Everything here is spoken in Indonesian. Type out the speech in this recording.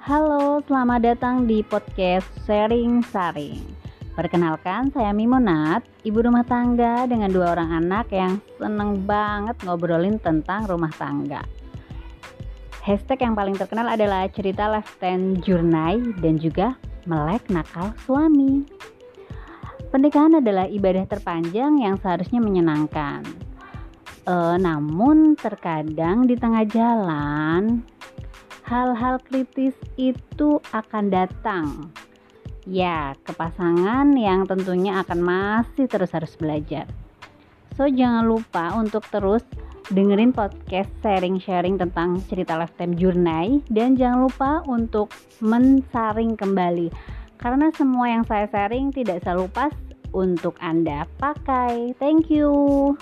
Halo, selamat datang di podcast Sharing Saring. Perkenalkan, saya Mimonat, ibu rumah tangga dengan dua orang anak yang seneng banget ngobrolin tentang rumah tangga. Hashtag yang paling terkenal adalah cerita Leften Jurnai dan juga melek nakal suami. Pernikahan adalah ibadah terpanjang yang seharusnya menyenangkan. E, namun terkadang di tengah jalan hal-hal kritis itu akan datang. Ya, ke pasangan yang tentunya akan masih terus harus belajar. So, jangan lupa untuk terus dengerin podcast sharing-sharing tentang cerita lifetime journey dan jangan lupa untuk mensaring kembali karena semua yang saya sharing tidak selalu pas untuk Anda pakai. Thank you.